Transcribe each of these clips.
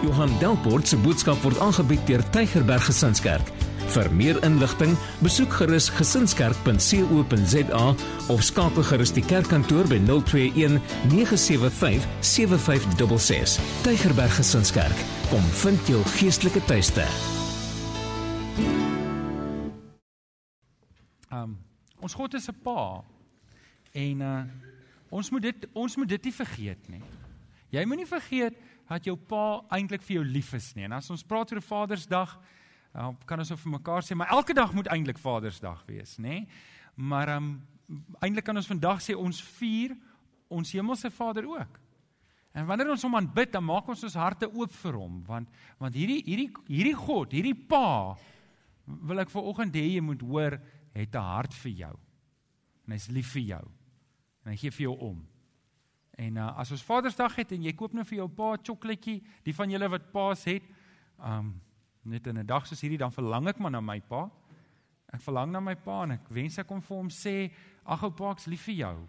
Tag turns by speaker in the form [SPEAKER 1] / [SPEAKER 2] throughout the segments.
[SPEAKER 1] Johan Delport se boodskap word aangebied deur Tygerberg Gesinskerk. Vir meer inligting, besoek gerus gesinskerk.co.za of skakel gerus die kerkkantoor by 021 975 7566. Tygerberg Gesinskerk, kom vind jou geestelike tuiste.
[SPEAKER 2] Um ons God is 'n pa. En uh ons moet dit ons moet dit nie vergeet nie. Jy moenie vergeet dat jou pa eintlik vir jou lief is nie. En as ons praat oor Vadersdag, uh, kan ons vir mekaar sê, maar elke dag moet eintlik Vadersdag wees, nê? Maar um eintlik kan ons vandag sê ons vier ons hemelse Vader ook. En wanneer ons hom aanbid, dan maak ons ons harte oop vir hom, want want hierdie hierdie hierdie God, hierdie Pa wil ek vir oggend hê jy moet hoor het 'n hart vir jou. En hy's lief vir jou. En hy gee vir jou om. En uh, as ons Vadersdag het en jy koop nou vir jou pa 'n sjokoletjie, die van julle wat paas het, um net in 'n dag soos hierdie dan verlang ek maar na my pa. Ek verlang na my pa en ek wens ek kon vir hom sê, "Ag ou pa, ek's lief vir jou."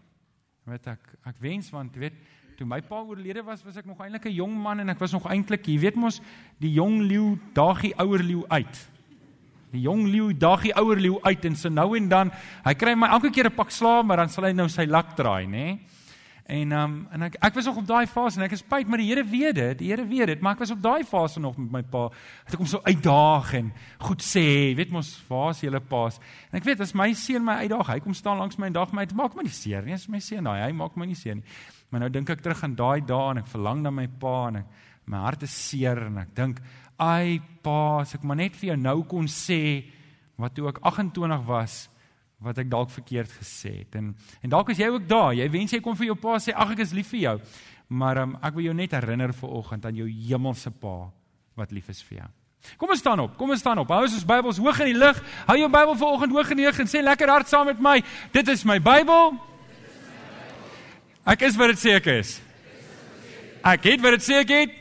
[SPEAKER 2] Weet ek, ek wens want weet toe my pa oorlede was, was ek nog eintlik 'n jong man en ek was nog eintlik, jy weet mos, die jong leeu daagie ouer leeu uit. Die jong leeu daag die ouer leeu uit en so nou en dan, hy kry my elke keer 'n pak slaag, maar dan sal hy nou sy lak draai, nê? En um, en ek ek was nog op daai fase en ek is spyt, maar die Here weet dit, die Here weet dit, maar ek was op daai fase nog met my pa. Het ek hom so uitdaag en goed sê, weet mos, waar is julle paas? En ek weet as my seun my uitdaag, hy kom staan langs my en dag my, dit maak my nie seer nie, as my seun daai, hy maak my nie seer nie. Maar nou dink ek terug aan daai dae en ek verlang na my pa en ek my hart is seer en ek dink Ai pa, as ek maar net vir jou nou kon sê wat toe ek 28 was wat ek dalk verkeerd gesê het. En en dalk is jy ook daar. Jy wens jy kon vir jou pa sê ag ek is lief vir jou. Maar um, ek wil jou net herinner vir oggend aan jou hemelse pa wat lief is vir jou. Kom ons staan op. Kom ons staan op. Hou ons Bybels hoog in die lug. Hou jou Bybel vir oggend hoog in die lug en sê lekker hard saam met my. Dit is my Bybel. Ek is wat dit sê ek is. Ek het wat dit sê ek het.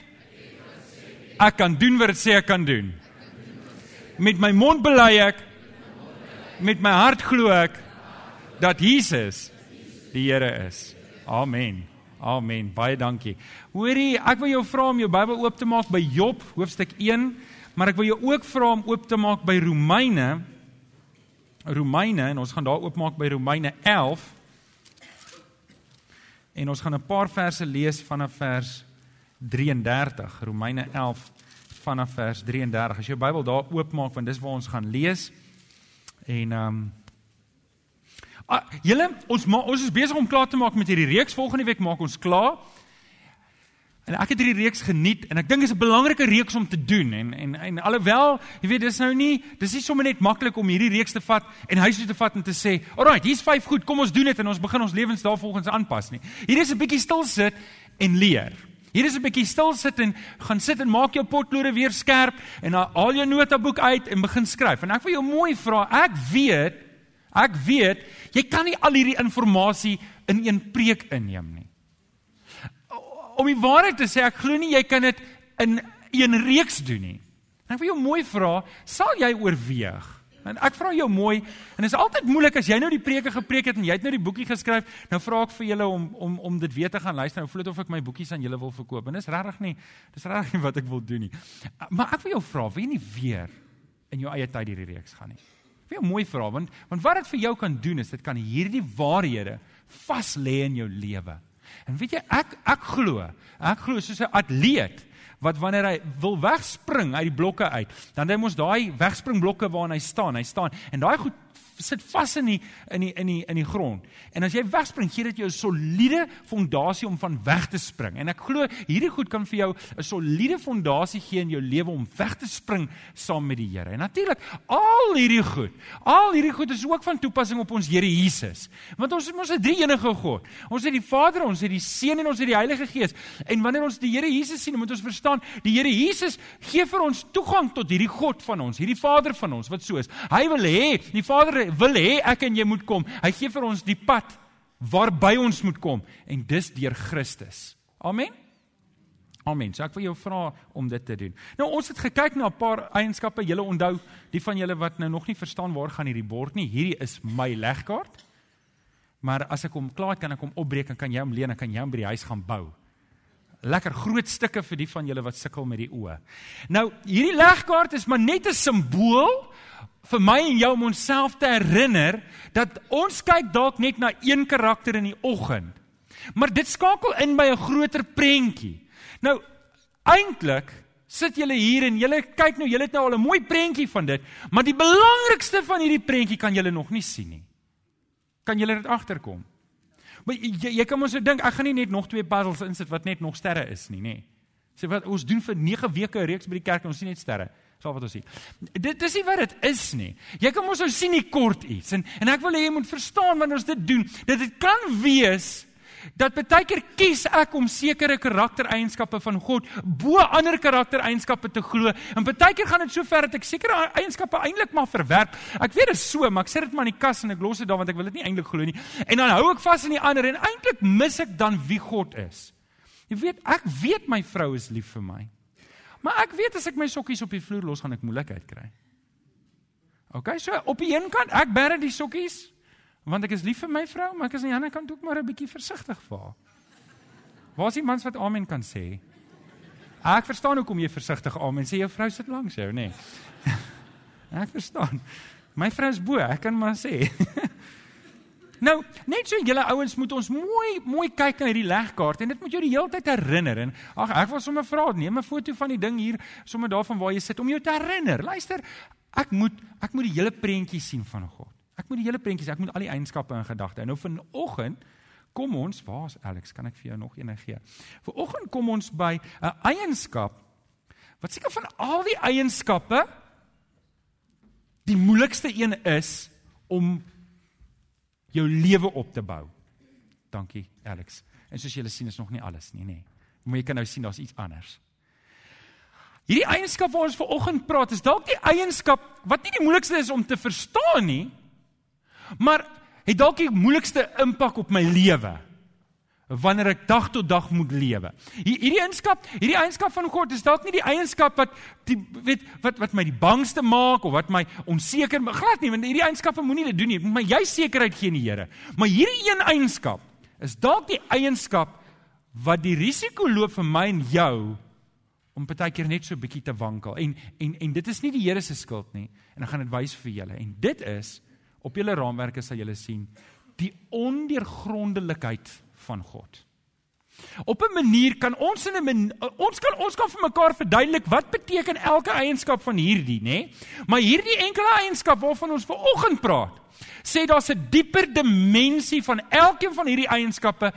[SPEAKER 2] Ek kan doen wat dit sê ek kan doen. Met my mond bely ek met my hart glo ek dat Jesus die Here is. Amen. Amen. Baie dankie. Hoorie, ek wil jou vra om jou Bybel oop te maak by Job hoofstuk 1, maar ek wil jou ook vra om oop te maak by Romeine. Romeine en ons gaan daar oopmaak by Romeine 11. En ons gaan 'n paar verse lees vanaf vers 33 Romeine 11 vanaf vers 33 as jou Bybel daar oopmaak want dis waar ons gaan lees en ehm um, ah, julle ons ma, ons is besig om klaar te maak met hierdie reeks. Volgende week maak ons klaar. En ek het hierdie reeks geniet en ek dink dit is 'n belangrike reeks om te doen. En en en alhoewel jy weet dis nou nie dis nie sommer net maklik om hierdie reeks te vat en huis toe te vat en te sê alraai hier's vyf goed kom ons doen dit en ons begin ons lewens daarvolgens aanpas nie. Hier is 'n bietjie stil sit en leer Hier is 'n bietjie stil sit en gaan sit en maak jou potlode weer skerp en haal jou notaboek uit en begin skryf. En ek wil jou mooi vra, ek weet, ek weet, jy kan nie al hierdie inligting in een preek inneem nie. Om die waarheid te sê, ek glo nie jy kan dit in een reeks doen nie. En ek wil jou mooi vra, sal jy oorweeg En ek vra jou mooi, en dit is altyd moeilik as jy nou die preke gepreek het en jy het nou die boekie geskryf, nou vra ek vir julle om om om dit weer te gaan luister. Nou voel dit of ek my boekies aan julle wil verkoop. En dis regtig nie, dis regtig nie wat ek wil doen nie. Maar ek wil jou vra, wil jy nie weer in jou eie tyd hierdie reeks gaan nie? Ek wil jou mooi vra want want wat dit vir jou kan doen is dit kan hierdie waarhede vas lê in jou lewe. En weet jy, ek ek glo, ek glo soos 'n atleet wat wanneer hy wil wegspring uit die blokke uit, dan hy mos daai wegspringblokke waarna hy staan, hy staan. En daai goed sit vas in die in die in die in die grond. En as jy wegspring, gee dit jou 'n soliede fondasie om van weg te spring. En ek glo hierdie goed kan vir jou 'n soliede fondasie gee in jou lewe om weg te spring saam met die Here. En natuurlik, al hierdie goed, al hierdie goed is ook van toepassing op ons Here Jesus. Want ons het mos 'n drie-enige God. Ons het die Vader, ons het die Seun en ons het die Heilige Gees. En wanneer ons die Here Jesus sien, moet ons verstaan, die Here Jesus gee vir ons toegang tot hierdie God van ons, hierdie Vader van ons wat so is. Hy wil hê die Vader wil hê ek en jy moet kom. Hy gee vir ons die pad waarby ons moet kom en dis deur Christus. Amen. Amen. So ek wil jou vra om dit te doen. Nou ons het gekyk na 'n paar eienskappe. Julle onthou, die van julle wat nou nog nie verstaan waar gaan hierdie bord nie. Hierdie is my legkaart. Maar as ek hom klaar kan ek hom opbreek en kan jy hom leen en kan jy hom by die huis gaan bou. lekker groot stukke vir die van julle wat sukkel met die oë. Nou, hierdie legkaart is maar net 'n simbool vir my en jou om onsself te herinner dat ons kyk dalk net na een karakter in die oggend. Maar dit skakel in by 'n groter prentjie. Nou, eintlik sit julle hier en julle kyk nou, julle het nou al 'n mooi prentjie van dit, maar die belangrikste van hierdie prentjie kan julle nog nie sien nie. Kan julle dit agterkom? Maar jy, jy kan mos nou dink ek gaan nie net nog twee puzzles insit wat net nog sterre is nie, nê. Sê wat ons doen vir 9 weke reeks by die kerk en ons sien net sterre. Sal wat ons sien. Dit dis nie wat dit is nie. Jy kan mos nou sien nie kort iets en en ek wil hê jy moet verstaan wanneer ons dit doen, dat dit kan wees dat baie keer kies ek om sekere karaktereienskappe van God bo ander karaktereienskappe te glo. En baie keer gaan dit so ver dat ek sekere eienskappe eintlik maar verwerp. Ek weet dit is so, maar ek sit dit maar in die kas en ek los dit daar want ek wil dit nie eintlik glo nie. En dan hou ek vas aan die ander en eintlik mis ek dan wie God is. Jy weet, ek weet my vrou is lief vir my. Maar ek weet as ek my sokkies op die vloer los gaan ek moeilikheid kry. OK, so op die een kant, ek bære die sokkies, Want ek is lief vir my vrou, maar ek is aan die ander kant ook maar 'n bietjie versigtig vir haar. Waar is die mans wat amen kan sê? Ek verstaan hoekom jy versigtig amen sê. Jou vrou sit langs jou, nê? Nee. Ek verstaan. My vrou is bo, ek kan maar sê. nou, net so julle ouens moet ons mooi mooi kyk na hierdie legkaart en dit moet jou die hele tyd herinner en ag ek wil sommer vra, neem 'n foto van die ding hier, sommer daarvan waar jy sit om jou te herinner. Luister, ek moet ek moet die hele prentjie sien van God. Ek moet die hele prentjie sê, ek moet al die eienskappe in gedagte hou. Nou vanoggend kom ons, waar's Alex? Kan ek vir jou nog een gee? Vanoggend kom ons by 'n eienskap wat seker van al die eienskappe die moeilikste een is om jou lewe op te bou. Dankie, Alex. En soos julle sien is nog nie alles nie, nê. Nee. Maar jy kan nou sien daar's iets anders. Hierdie eienskap waar ons vanoggend praat, is dalk die eienskap wat nie die moeilikste is om te verstaan nie, maar het dalk die moeilikste impak op my lewe wanneer ek dag tot dag moet lewe. Hierdie eienskap, hierdie eienskap van God is dalk nie die eienskap wat die weet wat wat my die bangste maak of wat my onseker maak. Glad nie, want hierdie eienskappe moenie dit doen nie. Moet my jy sekerheid gee in die Here. Maar hierdie een eienskap is dalk die eienskap wat die risiko loop vir my en jou om baie keer net so bietjie te wankel. En en en dit is nie die Here se skuld nie. En ek gaan dit wys vir julle. En dit is op julle raamwerke sal julle sien die ondeurgrondelikheid van God. Op 'n manier kan ons in 'n ons kan ons kan vir mekaar verduidelik wat beteken elke eienskap van hierdie, nê? Maar hierdie enkele eienskap waarvan ons vanoggend praat, sê daar's 'n dieper dimensie van elkeen van hierdie eienskappe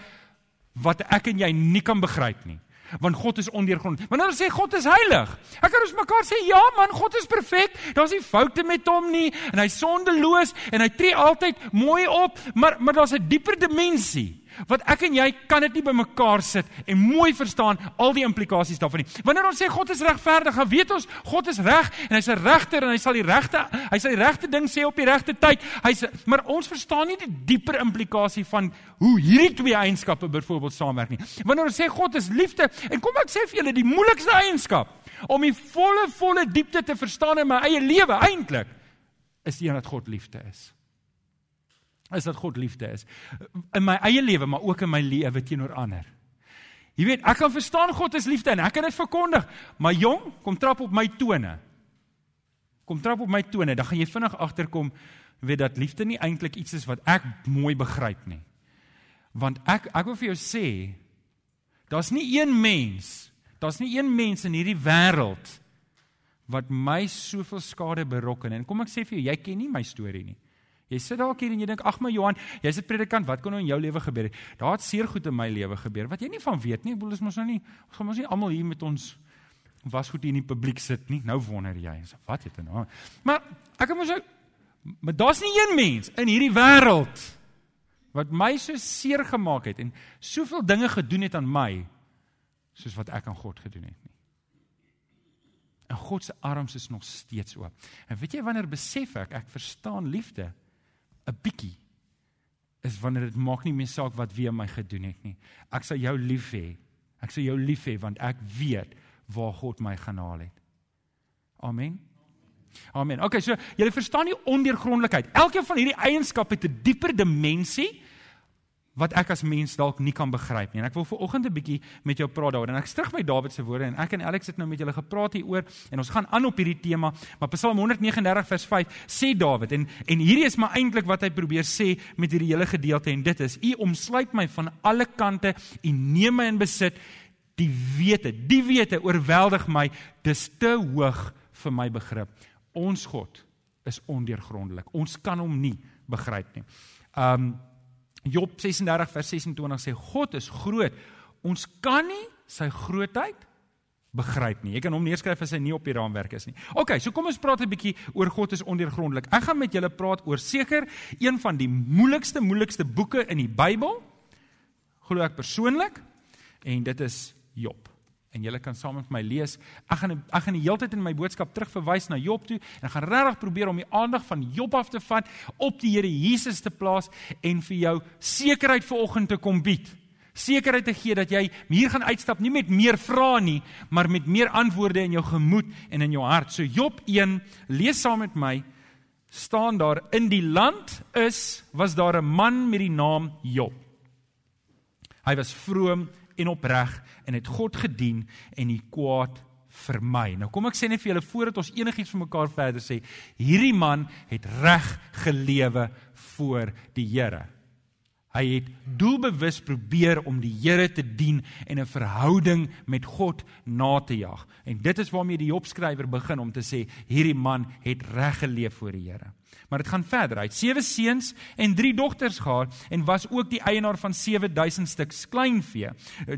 [SPEAKER 2] wat ek en jy nie kan begryp nie want God is ondeurgrond. Wanneer ons sê God is heilig, ek kan ons mekaar sê ja man, God is perfek. Daar's nie foute met hom nie en hy's sondeloos en hy tree altyd mooi op, maar maar daar's 'n dieper dimensie wat ek en jy kan dit nie bymekaar sit en mooi verstaan al die implikasies daarvan nie. Wanneer ons sê God is regverdig, dan weet ons God is reg en hy's 'n regter en hy sal die regte hy sal die regte ding sê op die regte tyd. Hy's maar ons verstaan nie die dieper implikasie van hoe hierdie twee eienskappe byvoorbeeld saamwerk nie. Wanneer ons sê God is liefde en kom ek sê vir julle die moeilikste eienskap om die volle volle diepte te verstaan in my eie lewe eintlik is die een dat God liefde is is dat God liefde is in my eie lewe maar ook in my lewe teenoor ander. Jy weet, ek kan verstaan God is liefde en ek kan dit verkondig, maar jong, kom trap op my tone. Kom trap op my tone, dan gaan jy vinnig agterkom weet dat liefde nie eintlik iets is wat ek mooi begryp nie. Want ek ek wil vir jou sê, daar's nie een mens, daar's nie een mens in hierdie wêreld wat my soveel skade berokken en kom ek sê vir jou, jy ken nie my storie nie. Jy sit dalk hier en jy dink ag my Johan, jy's 'n predikant, wat kon nou in jou lewe gebeur het? Daar het seer goed in my lewe gebeur wat jy nie van weet nie. Ek bedoel, ons mos nou nie ons gaan mos nie almal hier met ons was goed hier in die publiek sit nie. Nou wonder jy, wat het nou? Maar ek het mos nou maar daar's nie een mens in hierdie wêreld wat my so seer gemaak het en soveel dinge gedoen het aan my soos wat ek aan God gedoen het nie. En God se arms is nog steeds oop. En weet jy wanneer besef ek ek verstaan liefde 'n bietjie is wanneer dit maak nie meer saak wat wie my gedoen het nie. Ek sal jou lief hê. Ek sal jou lief hê want ek weet waar God my gaan haal het. Amen. Amen. Okay, so jy verstaan die ondeurgrondelikheid. Elkeen van hierdie eienskappe het 'n dieper dimensie wat ek as mens dalk nie kan begryp nie. En ek wil viroggend 'n bietjie met jou praat daaroor. En ek terug by Dawid se woorde en ek en Alex het nou met julle gepraat hieroor en ons gaan aan op hierdie tema. Maar Psalm 139 vers 5 sê Dawid en en hierdie is maar eintlik wat hy probeer sê met hierdie hele gedeelte en dit is: U omsluit my van alle kante, U neem my in besit. Die wete, die wete oorweldig my. Dis te hoog vir my begrip. Ons God is ondeurgrondelik. Ons kan hom nie begryp nie. Um Job 36 vers 26 sê God is groot. Ons kan nie sy grootheid begryp nie. Jy kan hom neerskryf as hy nie op die raamwerk is nie. OK, so kom ons praat 'n bietjie oor God is ondeurgrondelik. Ek gaan met julle praat oor seker een van die moeilikste moeilikste boeke in die Bybel. Glo ek persoonlik en dit is Job en julle kan saam met my lees. Ek gaan ek gaan die hele tyd in my boodskap terugverwys na Job toe en ek gaan regtig probeer om die aandag van Job af te vat op die Here Jesus te plaas en vir jou sekerheid vanoggend te kom bied. Sekerheid te gee dat jy hier gaan uitstap nie met meer vrae nie, maar met meer antwoorde in jou gemoed en in jou hart. So Job 1, lees saam met my staan daar in die land is was daar 'n man met die naam Job. Hy was vroom en opreg en het God gedien en die kwaad vermy. Nou kom ek sê net vir julle voordat ons enigiets vir mekaar verder sê, hierdie man het reg gelewe voor die Here. Hy het doelbewus probeer om die Here te dien en 'n verhouding met God na te jaag. En dit is waarmee die Job skrywer begin om te sê hierdie man het reg geleef voor die Here. Maar dit gaan verder. Hy het sewe seuns en drie dogters gehad en was ook die eienaar van 7000 stuks kleinvee,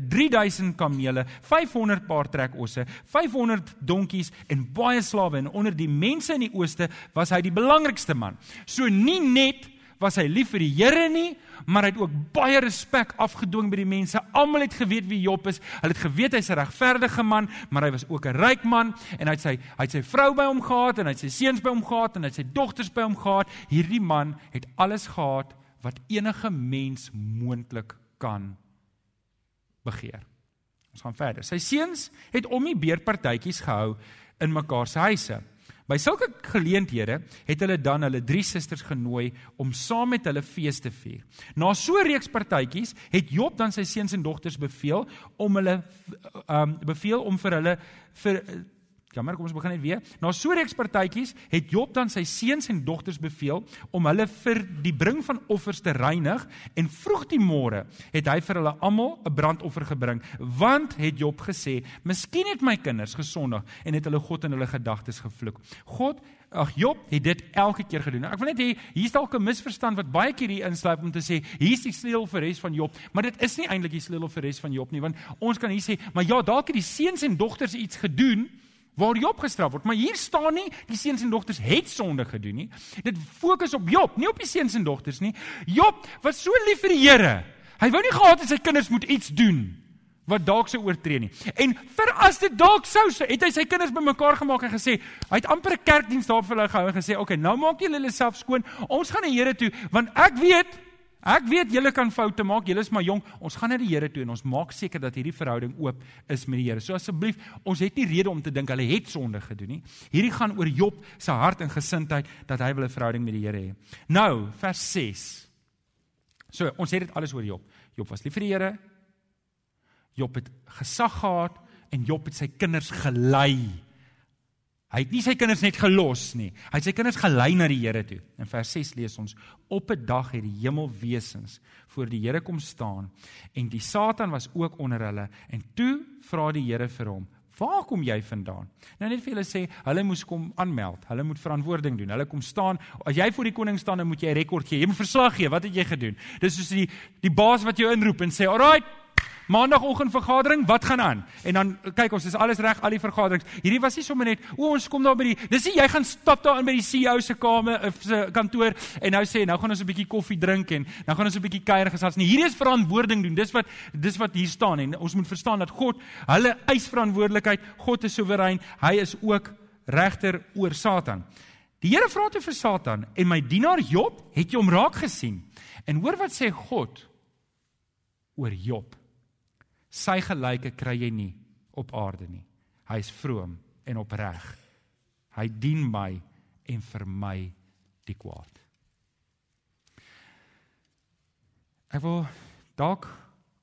[SPEAKER 2] 3000 kamele, 500 paar trekosse, 500 donkies en baie slawe en onder die mense in die ooste was hy die belangrikste man. So nie net was hy lief vir die Here nie, maar hy het ook baie respek afgedwing by die mense. Almal het geweet wie Job is. Hulle het geweet hy's 'n regverdige man, maar hy was ook 'n ryk man en hy het sy hy het sy vrou by hom gehad en hy het sy seuns by hom gehad en hy het sy dogters by hom gehad. Hierdie man het alles gehad wat enige mens moontlik kan begeer. Ons gaan verder. Sy seuns het om die beerpartytjies gehou in mekaar se huise. By sulke geleenthede het hulle dan hulle drie susters genooi om saam met hulle fees te vier. Na so 'n reeks partytjies het Job dan sy seuns en dogters beveel om hulle um beveel om vir hulle vir Jammer, kom ons begin net weer. Na so reeks partytjies het Job dan sy seuns en dogters beveel om hulle vir die bring van offers te reinig en vroeg die môre het hy vir hulle almal 'n brandoffer gebring, want het Job gesê, "Miskien het my kinders gesondig en het hulle God in hulle gedagtes gevloek." God Ag Job het dit elke keer gedoen. Ek wil net hê hier's dalk 'n misverstand wat baie keer hier insluip om te sê hier's die sleutel vir res van Job, maar dit is nie eintlik die sleutel vir res van Job nie, want ons kan hier sê, maar ja, dalk het die seuns en dogters iets gedoen waar Job gestraf word. Maar hier staan nie die seuns en dogters het sonde gedoen nie. Dit fokus op Job, nie op die seuns en dogters nie. Job was so lief vir die Here. Hy wou nie gehad het sy kinders moet iets doen wat dalk sou oortree nie. En vir as dit dalk sou sê, het hy sy kinders bymekaar gemaak en gesê, hy het amper 'n kerkdiens daar vir hulle gehou en gesê, "Oké, okay, nou maak julle self skoon. Ons gaan na Here toe, want ek weet Ek weet julle kan foute maak, julle is maar jonk. Ons gaan na die Here toe en ons maak seker dat hierdie verhouding oop is met die Here. So asseblief, ons het nie rede om te dink hulle het sonde gedoen nie. Hierdie gaan oor Job se hart en gesindheid dat hy wil 'n verhouding met die Here hê. Nou, vers 6. So, ons het dit alles oor Job. Job was lief vir die Here. Job het gesag gehad en Job het sy kinders gelei Hy het nie sy kinders net gelos nie. Hy het sy kinders gelei na die Here toe. In vers 6 lees ons: Op 'n dag het die hemelwesens voor die Here kom staan en die Satan was ook onder hulle en toe vra die Here vir hom: "Waar kom jy vandaan?" Nou net vir julle sê, hulle moes kom aanmeld. Hulle moet verantwoording doen. Hulle kom staan. As jy voor die koning staan, dan moet jy 'n rekord gee. Jy moet verslag gee. Wat het jy gedoen? Dis soos die die baas wat jou inroep en sê: "Alraai, Maandagoggend vergadering, wat gaan aan? En dan kyk ons, is alles reg al die vergaderings. Hierdie was nie sommer net, o, ons kom daar by die Dis nie jy gaan stap daar in by die CEO se kamer of se kantoor en nou sê nou gaan ons 'n bietjie koffie drink en nou gaan ons 'n bietjie kuier gesels nie. Hierdie is verantwoording doen. Dis wat dis wat hier staan en ons moet verstaan dat God hulle eis verantwoordelikheid. God is soewerein. Hy is ook regter oor Satan. Die Here vra toe vir Satan en my dienaar Job, het jy hom raak gesien? En hoor wat sê God oor Job. Sy gelyke kry jy nie op aarde nie. Hy is vroom en opreg. Hy dien my en vermy die kwaad. Ek wil dalk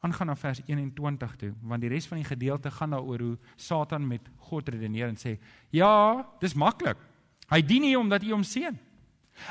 [SPEAKER 2] aangaan na vers 21 toe, want die res van die gedeelte gaan daaroor hoe Satan met God redeneer en sê: "Ja, dis maklik. Hy dien nie omdat U hom seën.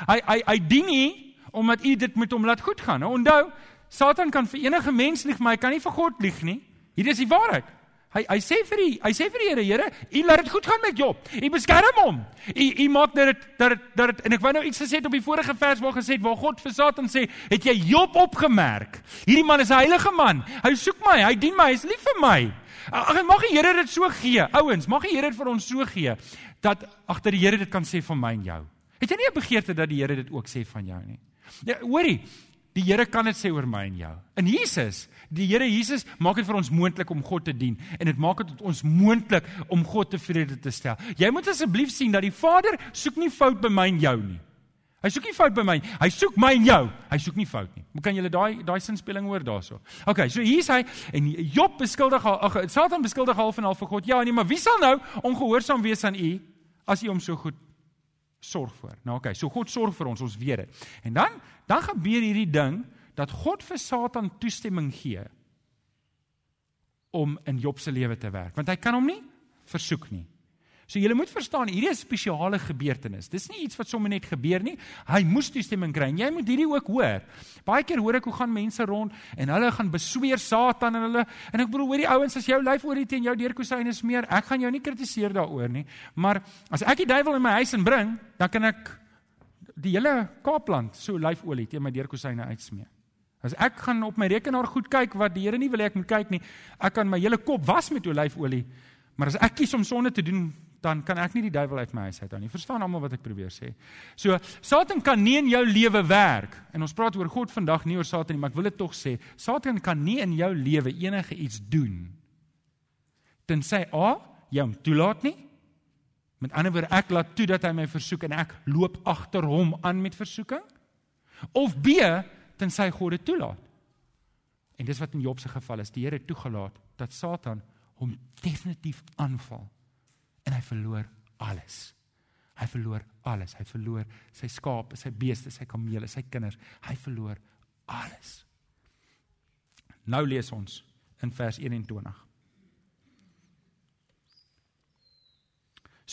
[SPEAKER 2] Hy hy hy dien nie omdat U dit met hom laat goed gaan." Nou onthou, Satan kan vir enige mens lieg, maar hy kan nie vir God lieg nie. Hier is die waarheid. Hy hy sê vir die hy sê vir die Here, Here, U laat dit goed gaan met Job. U beskerm hom. U u maak dat dit dat dat dit en ek wou nou iets gesê het op die vorige vers waar gesê het waar God vir Satan sê, het jy Job opgemerk? Hierdie man is 'n heilige man. Hy soek my, hy dien my, hy is lief vir my. Ag mag die Here dit so gee. Ouens, mag die Here dit vir ons so gee dat agter die Here dit kan sê van my en jou. Het jy nie 'n begeerte dat die Here dit ook sê van jou nie? Ja, hoorie, Die Here kan dit sê oor my en jou. In Jesus, die Here Jesus maak dit vir ons moontlik om God te dien en dit maak dit ons moontlik om God tevrede te stel. Jy moet asseblief sien dat die Vader soek nie fout by my en jou nie. Hy soek nie fout by my, hy soek my en jou. Hy soek nie fout nie. Hoe kan julle daai daai sinspeling hoor daarso? OK, so hier's hy en Job beskuldig ag Satan beskuldig half en half vir God. Ja, nee, maar wie sal nou ongehoorsaam wees aan u as u hom so goed sorg vir. Nou okay, so God sorg vir ons, ons weet dit. En dan dan gebeur hierdie ding dat God vir Satan toestemming gee om in Job se lewe te werk, want hy kan hom nie versoek nie. So julle moet verstaan, hierdie is 'n spesiale gebeurtenis. Dis nie iets wat sommer net gebeur nie. Hy moes toestemming kry. Jy moet hierdie ook hoor. Baie keer hoor ek hoe gaan mense rond en hulle gaan besweer Satan en hulle en ek bedoel hoor die ouens as jou lyf oor die teen jou deurkosyne smeer, ek gaan jou nie kritiseer daaroor nie. Maar as ek die duiwel in my huis inbring, dan kan ek die hele Kaapland so lyfolie teen my deurkosyne uitsmeer. As ek gaan op my rekenaar goed kyk wat die Here nie wil hê ek moet kyk nie, ek kan my hele kop was met olyfolie. Maar as ek kies om sonde te doen, dan kan ek nie die duiwel uit my huis uit hou nie. Verstaan almal wat ek probeer sê? So Satan kan nie in jou lewe werk. En ons praat oor God vandag nie oor Satan nie, maar ek wil dit tog sê. Satan kan nie in jou lewe enige iets doen tensy A hom toelaat nie. Met ander woorde, ek laat toe dat hy my versoek en ek loop agter hom aan met versoeking. Of B tensy God dit toelaat. En dis wat in Job se geval is. Die Here het toegelaat dat Satan hom definitief aanval en hy verloor alles. Hy verloor alles. Hy verloor sy skape, sy beeste, sy kamele, sy kinders. Hy verloor alles. Nou lees ons in vers 21.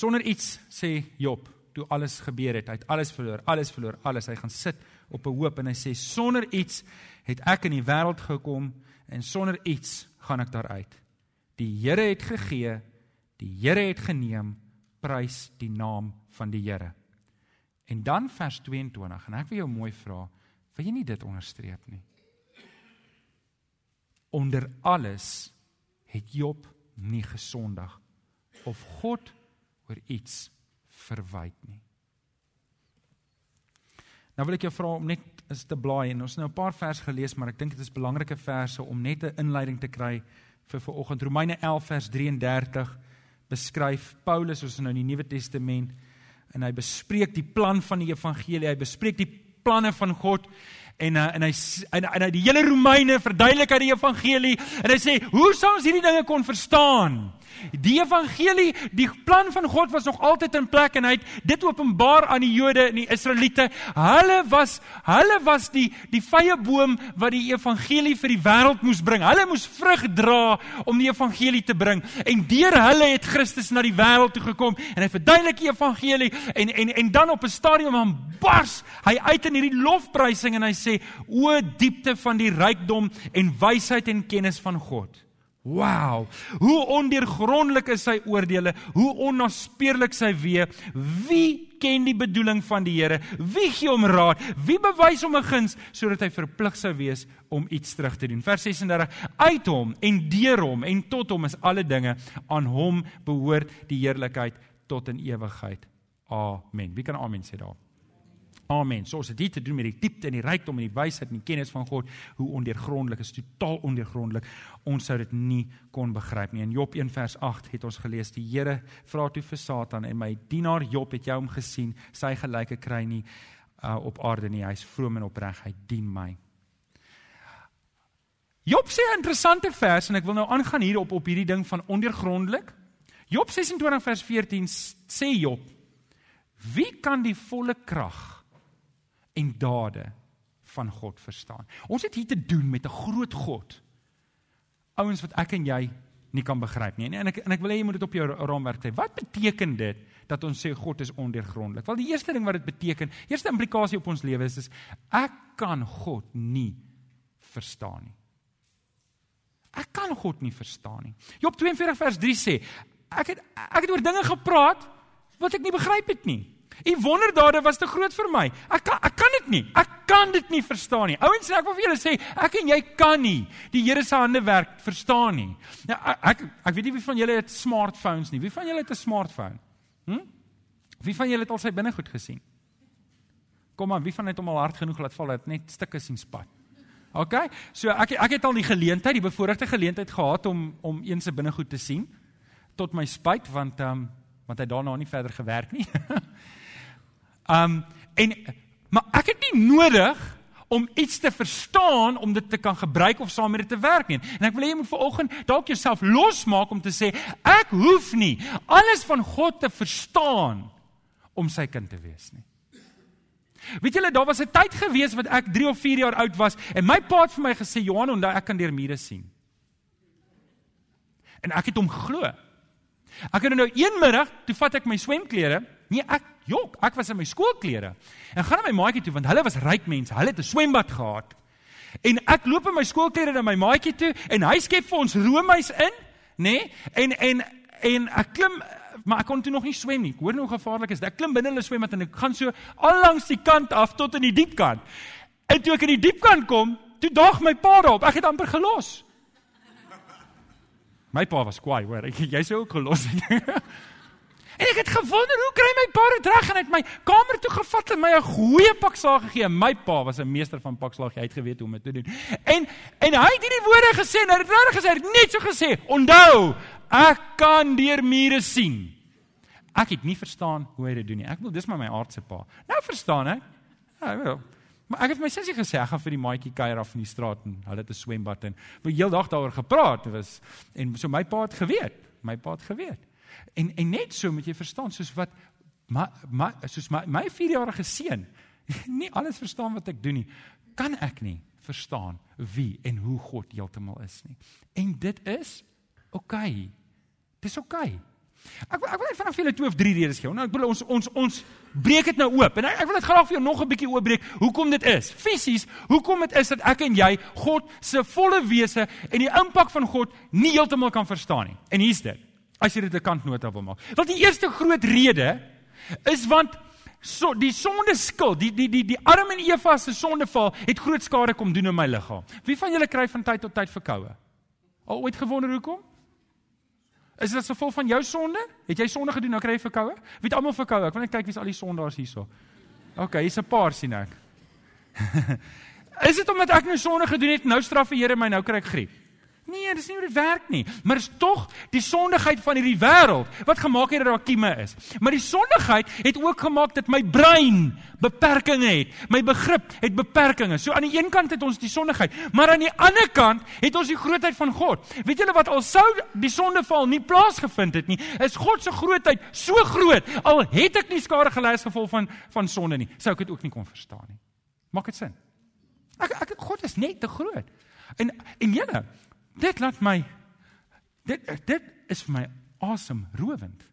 [SPEAKER 2] Sonder iets sê Job, toe alles gebeur het, hy het alles verloor, alles verloor, alles. Hy gaan sit op 'n hoop en hy sê sonder iets het ek in die wêreld gekom en sonder iets gaan ek daaruit. Die Here het gegee Die Here het geneem, prys die naam van die Here. En dan vers 22 en ek wil jou mooi vra, wil jy nie dit onderstreep nie? Onder alles het Job nie gesondig of God oor iets verwyd nie. Nou wil ek jou vra om net is te blaai en ons het nou 'n paar vers gelees, maar ek dink dit is belangrike verse om net 'n inleiding te kry vir vanoggend. Romeine 11 vers 33 beskryf Paulus ons nou in die Nuwe Testament en hy bespreek die plan van die evangelie, hy bespreek die planne van God en uh, en hy en, en hy die hele Romeine verduidelik uit die evangelie en hy sê hoe sou ons hierdie dinge kon verstaan? Die evangelie, die plan van God was nog altyd in plek en hy het dit openbaar aan die Jode en die Israeliete. Hulle was hulle was die die vrye boom wat die evangelie vir die wêreld moes bring. Hulle moes vrug dra om die evangelie te bring. En deur hulle het Christus na die wêreld toe gekom en hy verduidelik die evangelie en en en dan op 'n stadium aan bars hy uit in hierdie lofprysing en hy sê o diepte van die rykdom en wysheid en kennis van God. Wow! Hoe ondeurgrondelik is sy oordeele, hoe onnaspeurlik sy weë. Wie ken die bedoeling van die Here? Wie gee hom raad? Wie bewys hom 'n guns sodat hy verplig sou wees om iets terug te doen? Vers 36: Uit hom en deur hom en tot hom is alle dinge, aan hom behoort die heerlikheid tot in ewigheid. Amen. Wie kan amen sê daar? Amen. So as dit te doen met die diepte en die rykdom en die wysheid en die kennis van God, hoe ondeurgrondelik is totaal ondeurgrondelik. Ons sou dit nie kon begryp nie. In Job 1 vers 8 het ons gelees: Die Here vra toe vir Satan en my dienaar Job het jou hom gesien, sy gelyke kry nie uh, op aarde nie. Hy's vroom en opreg, hy dien my. Job sê 'n interessante vers en ek wil nou aangaan hier op op hierdie ding van ondeurgrondelik. Job 26 vers 14 sê Job: Wie kan die volle krag en dade van God verstaan. Ons het hier te doen met 'n groot God. Ouens wat ek en jy nie kan begryp nie. En ek en ek wil hê jy moet dit op jou raamwerk hê. Wat beteken dit dat ons sê God is ondeurgrondelik? Wel die eerste ding wat dit beteken, eerste implikasie op ons lewe is is ek kan God nie verstaan nie. Ek kan God nie verstaan nie. Job 42 vers 3 sê, ek het ek het oor dinge gepraat wat ek nie begryp het nie. U wonderdade was te groot vir my. Ek kan ek kan dit nie. Ek kan dit nie verstaan nie. Ouens, ek wil vir julle sê, ek en jy kan nie die Here se hande werk verstaan nie. Nou ek ek weet nie wie van julle het smartphones nie. Wie van julle het 'n smartphone? Hm? Wie van julle het al sy binnegoed gesien? Kom aan, wie van het hom al hard genoeg laat val dat net stukke sien spat? OK. So ek ek het al die geleentheid, die bevoordeelde geleentheid gehad om om een se binnegoed te sien tot my spyt want ehm um, want hy daarna nie verder gewerk nie. Um, en maar ek het nie nodig om iets te verstaan om dit te kan gebruik of saam met dit te werk nie. En ek wil hê jy moet vanoggend dalk jouself losmaak om te sê ek hoef nie alles van God te verstaan om sy kind te wees nie. Weet julle, daar was 'n tyd gewees wat ek 3 of 4 jaar oud was en my pa het vir my gesê, "Johan, onthou ek kan deur mure sien." En ek het hom geglo. Ek het nou een middag, toe vat ek my swemklere, nee, ek jok, ek was in my skoolklere. En gaan na my maatjie toe want hulle was ryk mense, hulle het 'n swembad gehad. En ek loop in my skoolklere na my maatjie toe en hy skep vir ons roomys in, nê? Nee? En en en ek klim maar ek kon toe nog nie swem nie. Ek hoor nou hoe gevaarlik is dit. Ek klim binne hulle swembad en ek gaan so al langs die kant af tot in die diep kant. En toe ek in die diep kant kom, toe daag my pa daarop. Ek het amper gelos. My pa was kwaai, hoor. Ek jy sou ook gelos het. en ek het gewonder hoe kry my pa dit reg en het my kamer toe gevat en my 'n goeie pak slaag gegee. My pa was 'n meester van pak slaag. Hy het geweet hoe om dit te doen. En en hy het hierdie woorde gesê, nou het reg gesê, het net so gesê. Onthou, ek kan deur mure sien. Ek het nie verstaan hoe hy dit doen nie. Ek wil dis maar my aardse pa. Nou verstaan ek. Ja, wel. Maar ek het my sussie gesê ek gaan vir die maatjie kuier af in die straat en hulle het 'n swembad en we heel dag daaroor gepraat was en so my pa het geweet, my pa het geweet. En en net so moet jy verstaan soos wat maar maar soos my my 4-jarige seun nie alles verstaan wat ek doen nie, kan ek nie verstaan wie en hoe God heeltemal is nie. En dit is oukei. Okay. Dis oukei. Okay. Ek ek wil net vanaf julle twee of drie redes gee. Nou ek wil ons ons ons breek dit nou oop. En ek, ek wil dit graag vir jou nog 'n bietjie oopbreek. Hoekom dit is? Fisies, hoekom dit is dat ek en jy God se volle wese en die impak van God nie heeltemal kan verstaan nie. En hier's dit. As jy dit 'n kantnota wil maak. Want die eerste groot rede is want so die sonde skuld, die die die die Adam en Eva se sondeval het groot skade kom doen in my liggaam. Wie van julle kry van tyd tot tyd verkoue? Al ooit gewonder hoekom? Is dit gevolg van jou sonde? Het jy sonde gedoen nou kry jy verkoue? Wie het almal verkoue? Ek wil net kyk wie's al die sondaars hierso. OK, hier's 'n paar sien ek. is dit omdat ek nou sonde gedoen het, nou straf die Here my, nou kry ek griep? Nee, dis nie hoe dit werk nie. Maar dis tog die sondigheid van hierdie wêreld wat gemaak het dat daar kieme is. Maar die sondigheid het ook gemaak dat my brein beperkings het. My begrip het beperkings. So aan die een kant het ons die sondigheid, maar aan die ander kant het ons die grootheid van God. Weet julle wat al sou die sondeval nie plaasgevind het nie, is God se grootheid so groot. Al het ek nie skade gelei as gevolg van van sonde nie, sou ek dit ook nie kon verstaan nie. Maak dit sin? Ek ek God is net te groot. En en julle Dit laat my dit dit is vir my awesome rowend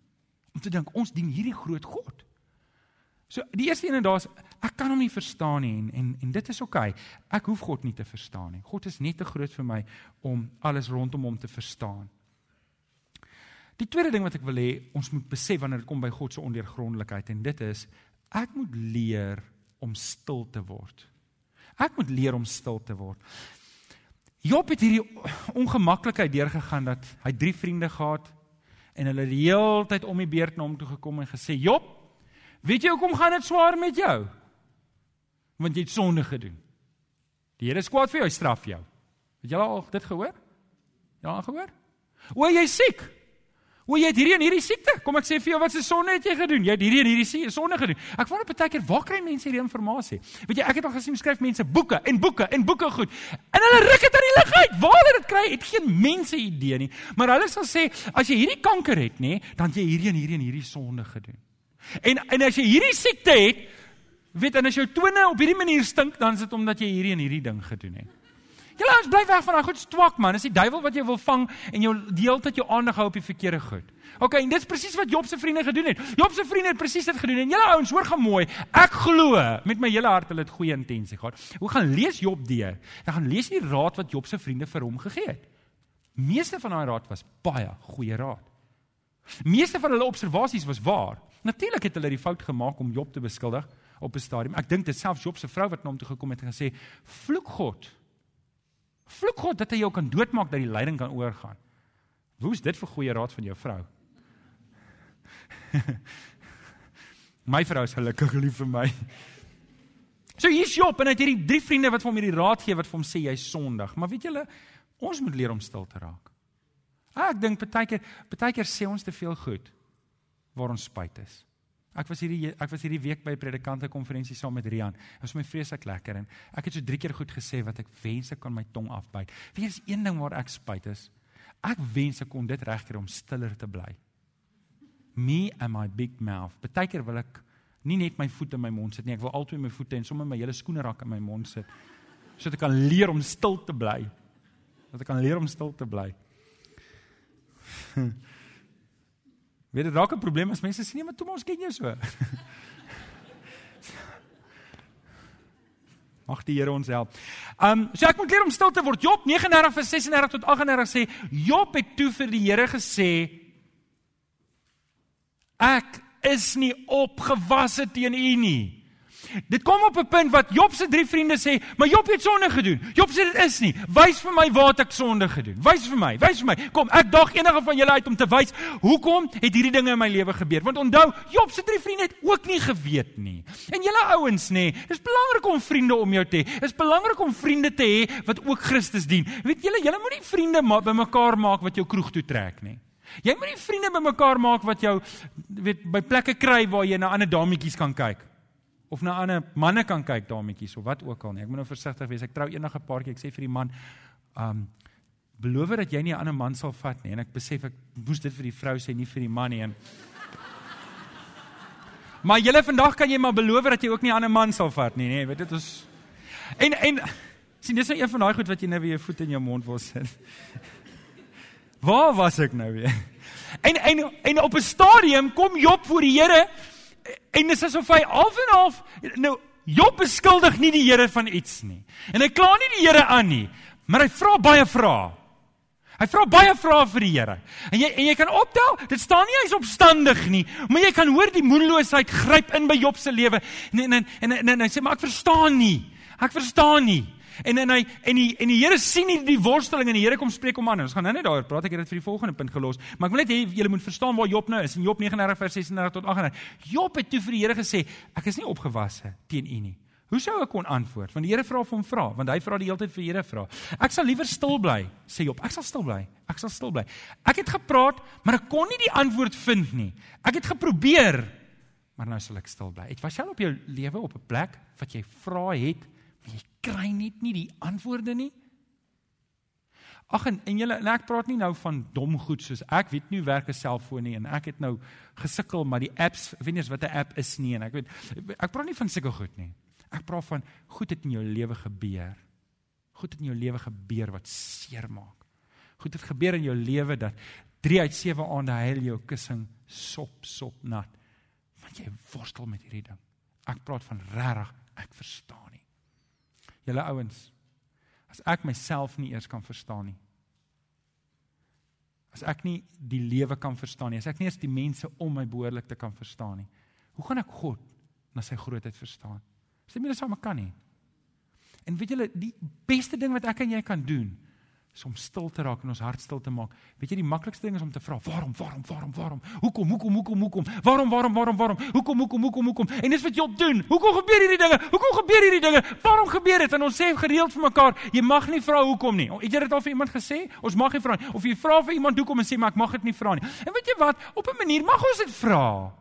[SPEAKER 2] om te dink ons dien hierdie groot God. So die eerste een en daar's ek kan hom nie verstaan nie en en en dit is oukei. Okay. Ek hoef God nie te verstaan nie. God is net te groot vir my om alles rondom hom te verstaan. Die tweede ding wat ek wil hê ons moet besef wanneer dit kom by God se ondeurgrondelikheid en dit is ek moet leer om stil te word. Ek moet leer om stil te word. Job het hierdie ongemaklikheid deurgegaan dat hy drie vriende gehad en hulle die hele tyd om die beurt na hom toe gekom en gesê: "Job, weet jy hoekom gaan dit swaar met jou? Want jy het sonde gedoen. Die Here is kwaad vir jou, hy straf jou." Het julle al dit gehoor? Ja, gehoor? O, jy's siek. O, jy het hierdie en hierdie siekte. Kom ek sê vir jou wat se sonde het jy gedoen? Jy het hierdie en hierdie sonde gedoen. Ek wonder baie keer waar kry mense hierdie inligting? Weet jy, ek het al gesien skryf mense boeke en boeke en boeke goed. En hulle ruk dit uit die lug uit. Waar hulle dit kry, het geen mense idee nie. Maar hulle sal sê as jy hierdie kanker het, nê, dan jy hierdie en hierdie en hierdie sonde gedoen. En en as jy hierdie siekte het, Weet en as jou tone op hierdie manier stink, dan is dit omdat jy hierdie en hierdie ding gedoen het. Julle ouens bly weg van daai goed swak man. Dis die duiwel wat jou wil vang en jou hele tyd jou aandag hou op die verkeerde goed. OK, en dit is presies wat Job se vriende gedoen het. Job se vriende het presies dit gedoen en julle ouens hoor gaan mooi. Ek glo met my hele hart hulle het goeie intensie gehad. Hoe gaan lees Job deur? Dan gaan lees die raad wat Job se vriende vir hom gegee het. Meeste van daai raad was baie goeie raad. Meeste van hulle observasies was waar. Natuurlik het hulle die fout gemaak om Job te beskuldig op 'n stadium. Ek dink dit selfs Job se vrou wat na hom toe gekom het en gesê: "Vloek God Vloek God dat hy jou kan doodmaak dat die lyding kan oorgaan. Hoe is dit vir goeie raad van jou vrou? my vrou is gelukkig lief vir my. So hier's Job en hy het hierdie drie vriende wat vir hom hierdie raad gee wat vir hom sê jy's sondig. Maar weet julle, ons moet leer om stil te raak. Ah, ek dink partykeer partykeer sê ons te veel goed waar ons spyt is. Ek was hierdie ek was hierdie week by 'n predikante konferensie saam met Rian. Dit was my vreeslik lekker en ek het so drie keer goed gesê wat ek wens ek kon my tong afbyt. Weet jy, een ding waar ek spyt is. Ek wens ek kon dit regkry om stiller te bly. Me and my big mouth. Partykeer wil ek nie net my voete in my mond sit nie, ek wil altyd my voete en sommer my hele skoene rak in my mond sit sodat ek kan leer om stil te bly. Dat ek kan leer om stil te bly. Weet dit raak 'n probleem as mense sê nee, maar toe ons ken jou so. Mag die Here ons help. Um so ek moet leer om stil te word. Job 39 vers 36 tot 38 sê Job het toe vir die Here gesê ek is nie opgewasse teen u nie. Dit kom op 'n punt wat Job se drie vriende sê, "Maar Job het sonde gedoen." Job sê dit is nie. Wys vir my waar ek sonde gedoen. Wys vir my, wys vir my. Kom, ek daag enige van julle uit om te wys hoekom het hierdie dinge in my lewe gebeur. Want onthou, Job se drie vriende het ook nie geweet nie. En julle ouens nê, dis belangrik om vriende om jou te hê. Dis belangrik om vriende te hê wat ook Christus dien. Weet julle, julle moenie vriende ma bymekaar maak wat jou kroeg toe trek nie. Jy moet nie vriende bymekaar maak wat jou weet by plekke kry waar jy na ander dametjies kan kyk of na ander manne kan kyk dametjies of wat ook al nie. Ek moet nou versigtig wees. Ek trou enige paartjie, ek sê vir die man, um beloof dat jy nie 'n ander man sal vat nie. En ek besef ek moes dit vir die vrou sê, nie vir die man nie. En Maar julle vandag kan jy maar beloof dat jy ook nie 'n ander man sal vat nie, nê? Nee, weet dit ons En en sien dis nou een van daai goed wat jy nou weer jou voet in jou mond wil sit. Waar was ek nou weer? En en en op 'n stadium kom Job voor die Here en dis asof hy half en half nou Job beskuldig nie die Here van iets nie. En hy kla nie die Here aan nie, maar hy vra baie vrae. Hy vra baie vrae vir die Here. En jy en jy kan optel, dit staan nie hy's opstandig nie, maar jy kan hoor die moedeloosheid gryp in by Job se lewe. En en en, en, en, en hy sê maar ek verstaan nie. Ek verstaan nie. En en hy en die en die Here sien nie die worsteling en die Here kom spreek hom aan. Ons gaan nou net daaroor praat. Ek het dit vir die volgende punt gelos. Maar ek wil net hê julle moet verstaan waar Job nou is. In Job 39 vers 36 tot 38. Job het toe vir die Here gesê, ek is nie opgewasse teen u nie. Hoe sou ek kon antwoord? Want die Here vra vir hom vra, want hy vra die hele tyd vir die Here vra. Ek sal liewer stil bly, sê Job. Ek sal stil bly. Ek sal stil bly. Ek het gepraat, maar ek kon nie die antwoord vind nie. Ek het geprobeer, maar nou sal ek stil bly. Het was jy op jou lewe op 'n plek wat jy vra het Jy kry net nie die antwoorde nie. Ag en, en julle en ek praat nie nou van dom goed soos ek weet nie hoe werk 'n selfoon nie en ek het nou gesukkel maar die apps, ek weet nie eens wat 'n app is nie en ek weet ek praat nie van sulke goed nie. Ek praat van goed het in jou lewe gebeur. Goed het in jou lewe gebeur wat seermaak. Goed het gebeur in jou lewe dat 3 uit 7 aande huil jou kussing sop sop nat. Want jy worstel met hierdie ding. Ek praat van regtig, ek verstaan nie. Julle ouens, as ek myself nie eers kan verstaan nie. As ek nie die lewe kan verstaan nie, as ek nie eens die mense om my behoorlik te kan verstaan nie. Hoe gaan ek God na sy grootheid verstaan? Sê my dis wat kan nie. En weet julle, die beste ding wat ek en jy kan doen, is om stil te raak en ons hart stil te maak. Weet jy die maklikste ding is om te vra, waarom, waarom, waarom, waarom? Hoekom, hoekom, hoekom, hoekom? Waarom, waarom, waarom, waarom? Hoekom, hoekom, hoekom, hoekom? En dis wat jy op doen. Hoekom gebeur hierdie dinge? Hoekom gebeur hierdie dinge? Waarom gebeur dit? En ons sê gereeld vir mekaar, jy mag nie vra hoekom nie. Het jy dit al vir iemand gesê? Ons mag nie vra nie. Of jy vra vir iemand hoekom en sê maar ek mag dit nie vra nie. En weet jy wat? Op 'n manier mag ons dit vra.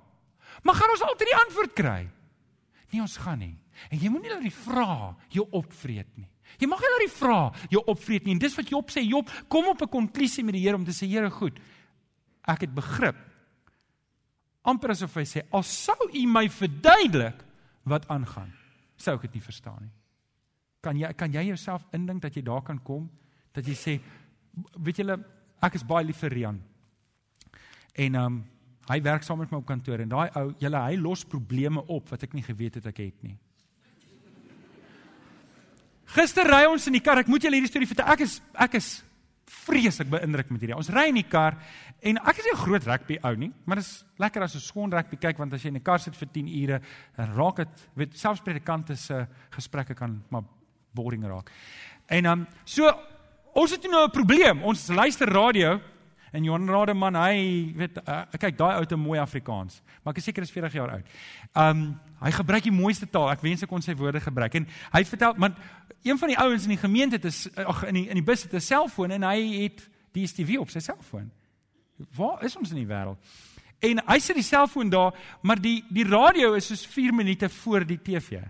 [SPEAKER 2] Maar gaan ons altyd die antwoord kry? Nee, ons gaan nie. En jy moenie laat die vraag jou opvreet nie. Jy mag hulle die vra jou opvreet nie. En dis wat Job sê, Job, kom op 'n konklusie met die Here om te sê, Here, goed. Ek het begrip. amper asof hy sê, al sou U my verduidelik wat aangaan, sou ek dit nie verstaan nie. Kan jy kan jy jouself indink dat jy daar kan kom dat jy sê weet julle ek is baie lief vir Rian. En ehm um, hy werk saam met my op kantoor en daai ou julle hy los probleme op wat ek nie geweet het ek het nie. Gister ry ons in die kar. Ek moet julle hierdie storie vertel. Ek is ek is vreeslik beïndruk met hierdie. Ons ry in die kar en ek is nie 'n groot rugby ou nie, maar dit is lekker as 'n skoon rugby kyk want as jy in 'n kar sit vir 10 ure, dan raak dit weet selfs predikante se gesprekke kan maar boring raak. En dan um, so ons het nou 'n probleem. Ons luister radio En Johan Rademan, hy weet uh, kyk daai ou te mooi Afrikaans, maar ek is seker is 40 jaar oud. Um hy gebruik die mooiste taal. Ek wens ek kon sy woorde gebruik. En hy het vertel, want een van die ouens in die gemeente het ag in die in die bus het 'n selfoon en hy het die TV op sy selfoon. Waar is ons in die wêreld? En hy sit die selfoon daar, maar die die radio is soos 4 minute voor die TV.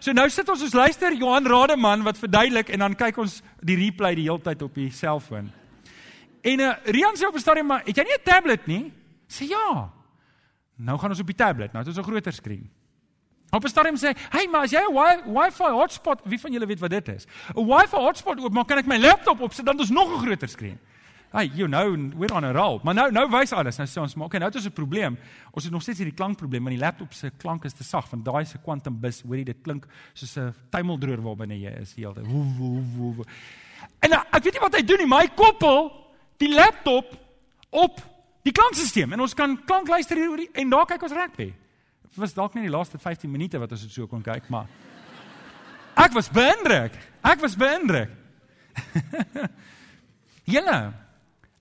[SPEAKER 2] So nou sit ons ons luister Johan Rademan wat verduidelik en dan kyk ons die replay die hele tyd op die selfoon. En uh, Rian sê op 'n stadium maar het jy nie 'n tablet nie? Sê ja. Nou gaan ons op die tablet. Nou het ons 'n groter skerm. Op 'n stadium sê, "Hey, maar as jy 'n Wi-Fi hotspot, wie van julle weet wat dit is? 'n Wi-Fi hotspot oopmaak, kan ek my laptop opsit dan is nog 'n groter skerm." Hey, you know, we're on a roll. Maar nou nou wys alles. Nou sê ons, maar okay, nou het ons 'n probleem. Ons het nog steeds hierdie klankprobleem, want die laptop se klank is te sag, want daai se quantum bus, hoorie, dit klink soos 'n tuimeldroër waar binne jy is heeltyd. En nou, ek weet nie wat hy doen nie, maar hy koppel die laptop op die klankstelsel en ons kan klank luister hier oor die en daar kyk ons rugby. Dit was dalk nie die laaste 15 minute wat ons dit so kon kyk, maar ek was beïndruk. Ek was beïndruk. Julle,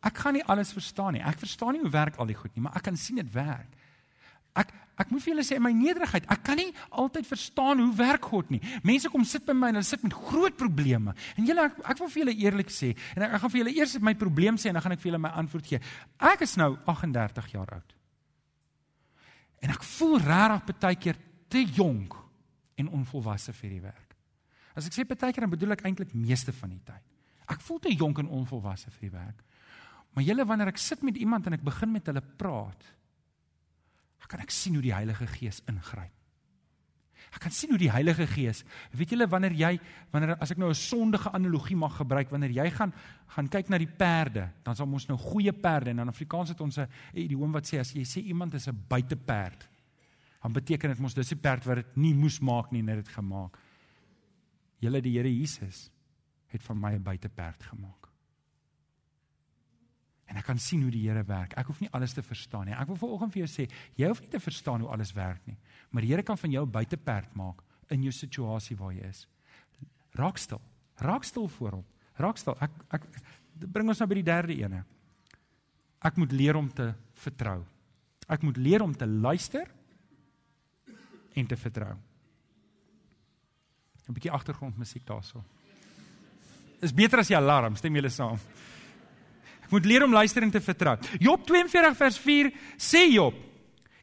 [SPEAKER 2] ek gaan nie alles verstaan nie. Ek verstaan nie hoe werk al die goed nie, maar ek kan sien dit werk. Ek ek moet vir julle sê in my nederigheid, ek kan nie altyd verstaan hoe werk God nie. Mense kom sit by my en hulle sit met groot probleme. En julle ek, ek wil vir julle eerlik sê en ek, ek gaan vir julle eers my probleem sê en dan gaan ek vir julle my antwoord gee. Ek is nou 38 jaar oud. En ek voel regtig baie keer te jonk en onvolwasse vir die werk. As ek sê baie keer dan bedoel ek eintlik meeste van die tyd. Ek voel te jonk en onvolwasse vir die werk. Maar julle wanneer ek sit met iemand en ek begin met hulle praat, kan ek sien hoe die Heilige Gees ingryp. Ek kan sien hoe die Heilige Gees, weet julle wanneer jy wanneer as ek nou 'n sondige analogie mag gebruik, wanneer jy gaan gaan kyk na die perde, dan sal ons nou goeie perde en in Afrikaans het ons 'n idioom wat sê as jy sê iemand is 'n buiteperd, dan beteken dit mos dis 'n perd wat dit nie moes maak nie, net dit gemaak. Julle die Here Jesus het van my 'n buiteperd gemaak. En ek kan sien hoe die Here werk. Ek hoef nie alles te verstaan nie. Ek wil vanoggend vir jou sê, jy hoef nie te verstaan hoe alles werk nie. Maar die Here kan van jou buiteperd maak in jou situasie waar jy is. Raak stil. Raak stil voor hom. Raak stil. Ek ek bring ons nou by die derde ene. Ek moet leer om te vertrou. Ek moet leer om te luister en te vertrou. 'n Bietjie agtergrondmusiek daarso. Is beter as die alarm, stem julle saam? Moet leer om luister en te vertrou. Job 42 vers 4 sê Job: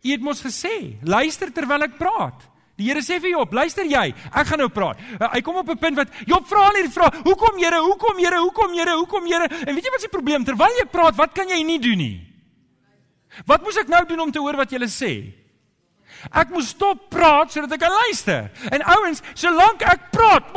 [SPEAKER 2] "U het mos gesê, luister terwyl ek praat." Die Here sê vir Job: "Luister jy, ek gaan nou praat." Uh, hy kom op 'n punt wat Job vra al hierdie vrae: "Hoekom Here? Hoekom Here? Hoekom Here? Hoekom Here?" En weet jy wat se probleem? Terwyl jy praat, wat kan jy nie doen nie? Wat moet ek nou doen om te hoor wat jy sê? Ek moet stop praat sodat ek kan luister. En ouens, solank ek praat,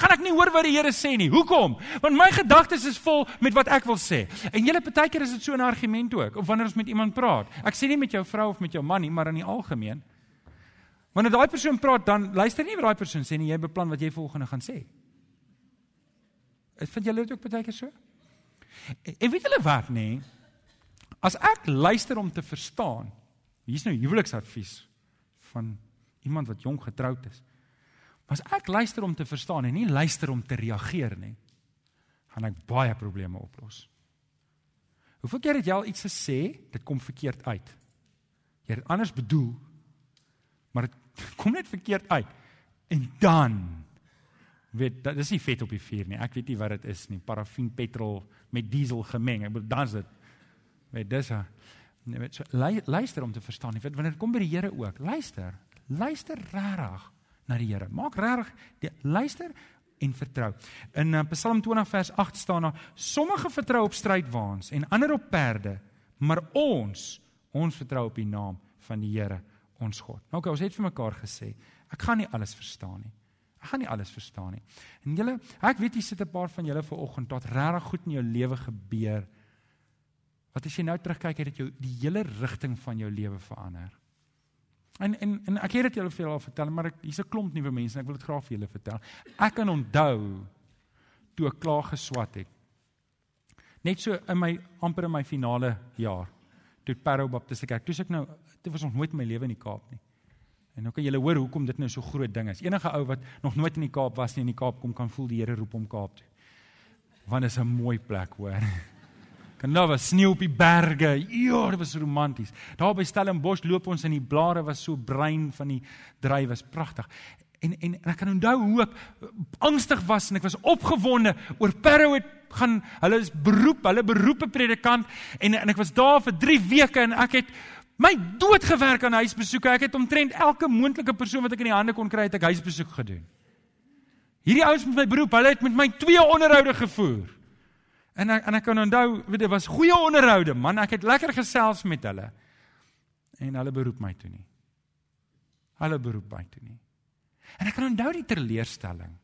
[SPEAKER 2] gaan ek nie hoor wat die Here sê nie. Hoekom? Want my gedagtes is vol met wat ek wil sê. En julle partykeer is dit so 'n argument ook, of wanneer ons met iemand praat. Ek sê nie met jou vrou of met jou man nie, maar in die algemeen. Wanneer daai persoon praat, dan luister nie wat daai persoon sê nie, jy beplan wat jy volgende gaan sê. Ek vind julle dit ook partykeer so? En weet julle wat, nê? As ek luister om te verstaan, Hier's nou huweliksadvies van iemand wat jong getroud is. Maar as ek luister om te verstaan en nie luister om te reageer nie, gaan ek baie probleme oplos. Hoeveel keer het jy al iets gesê, dit kom verkeerd uit? Jy het anders bedoel, maar dit kom net verkeerd uit. En dan weet dit is nie vet op die vuur nie. Ek weet nie wat dit is nie. Parafin petrol met diesel gemeng. Ek bedoel dan's dit. Weet dis 'n Nee, weet so luister om te verstaan. Jy weet wanneer dit kom by die Here ook. Luister. Luister regtig na die Here. Maak regtig luister en vertrou. In uh, Psalm 20 vers 8 staan daar: Sommige vertrou op strydwaans en ander op perde, maar ons, ons vertrou op die naam van die Here, ons God. Nou okay, ons het vir mekaar gesê, ek gaan nie alles verstaan nie. Ek gaan nie alles verstaan nie. En julle, ek weet jy sit 'n paar van julle vanoggend tot regtig goed in jou lewe gebeur. Wat as jy nou terugkyk, het dit jou die hele rigting van jou lewe verander. En en en ek het dit julle julle al vertel, maar ek hier's 'n klomp nuwe mense en ek wil dit graag vir julle vertel. Ek kan onthou toe ek klaar geswat het. Net so in my amper in my finale jaar toe Parow Baptist Kerk. Toe ek nou, dit was nog nooit in my lewe in die Kaap nie. En nou kan julle hoor hoekom dit nou so groot ding is. Enige ou wat nog nooit in die Kaap was nie in die Kaap kom kan voel die Here roep hom Kaap toe. Want dit is 'n mooi plek hoor. Kan nou was sneeu op die berge. Ja, dit was romanties. Daar by Stellenbosch loop ons in die blare was so bruin van die druiwe, was pragtig. En en, en ek kan onthou hoe ek angstig was en ek was opgewonde oor Parow het gaan hulle is beroep, hulle beroepe predikant en en ek was daar vir 3 weke en ek het my dood gewerk aan huisbesoeke. Ek het omtrent elke moontlike persoon wat ek in die hande kon kry, het ek huisbesoek gedoen. Hierdie ouens met my beroep, hulle het met my twee onderhoude gevoer. En ek, en ek kan onthou, weet dit was goeie onderhoude, man, ek het lekker gesels met hulle. En hulle beroep my toe nie. Hulle beroep my toe nie. En ek kan onthou die teleurstelling.